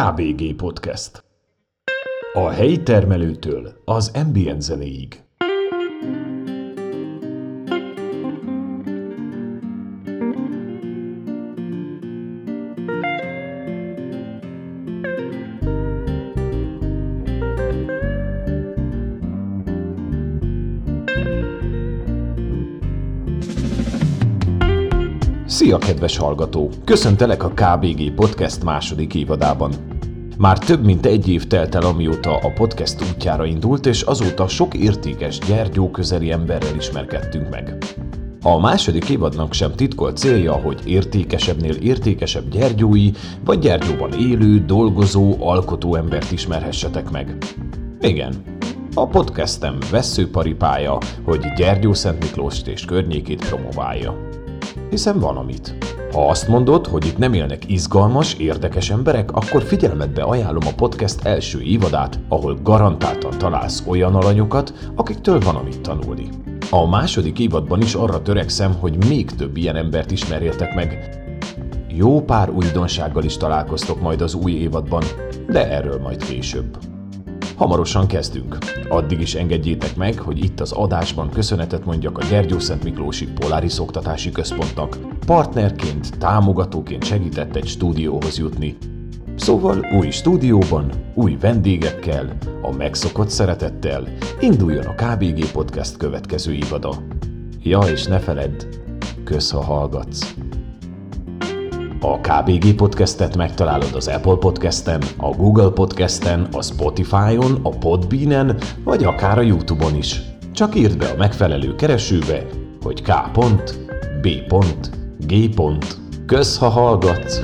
KBG Podcast. A helyi termelőtől az ambient zenéig. Szia, kedves hallgató! Köszöntelek a KBG Podcast második évadában. Már több mint egy év telt el, amióta a podcast útjára indult, és azóta sok értékes gyergyó közeli emberrel ismerkedtünk meg. A második évadnak sem titkolt célja, hogy értékesebbnél értékesebb gyergyói, vagy gyergyóban élő, dolgozó, alkotó embert ismerhessetek meg. Igen, a podcastem veszőparipája, hogy Gyergyó Szent Miklóst és környékét promoválja hiszen van amit. Ha azt mondod, hogy itt nem élnek izgalmas, érdekes emberek, akkor figyelmetbe ajánlom a podcast első évadát, ahol garantáltan találsz olyan alanyokat, akiktől van amit tanulni. A második évadban is arra törekszem, hogy még több ilyen embert ismerjetek meg. Jó pár újdonsággal is találkoztok majd az új évadban, de erről majd később. Hamarosan kezdünk. Addig is engedjétek meg, hogy itt az adásban köszönetet mondjak a Gyergyó Szent Miklósi Polaris Oktatási Központnak. Partnerként, támogatóként segített egy stúdióhoz jutni. Szóval új stúdióban, új vendégekkel, a megszokott szeretettel induljon a KBG Podcast következő évada. Ja, és ne feledd, kösz, ha hallgatsz. A KBG Podcastet megtalálod az Apple Podcasten, a Google Podcasten, a Spotify-on, a Podbean-en, vagy akár a YouTube-on is. Csak írd be a megfelelő keresőbe, hogy K.B.G. Kösz, ha hallgatsz!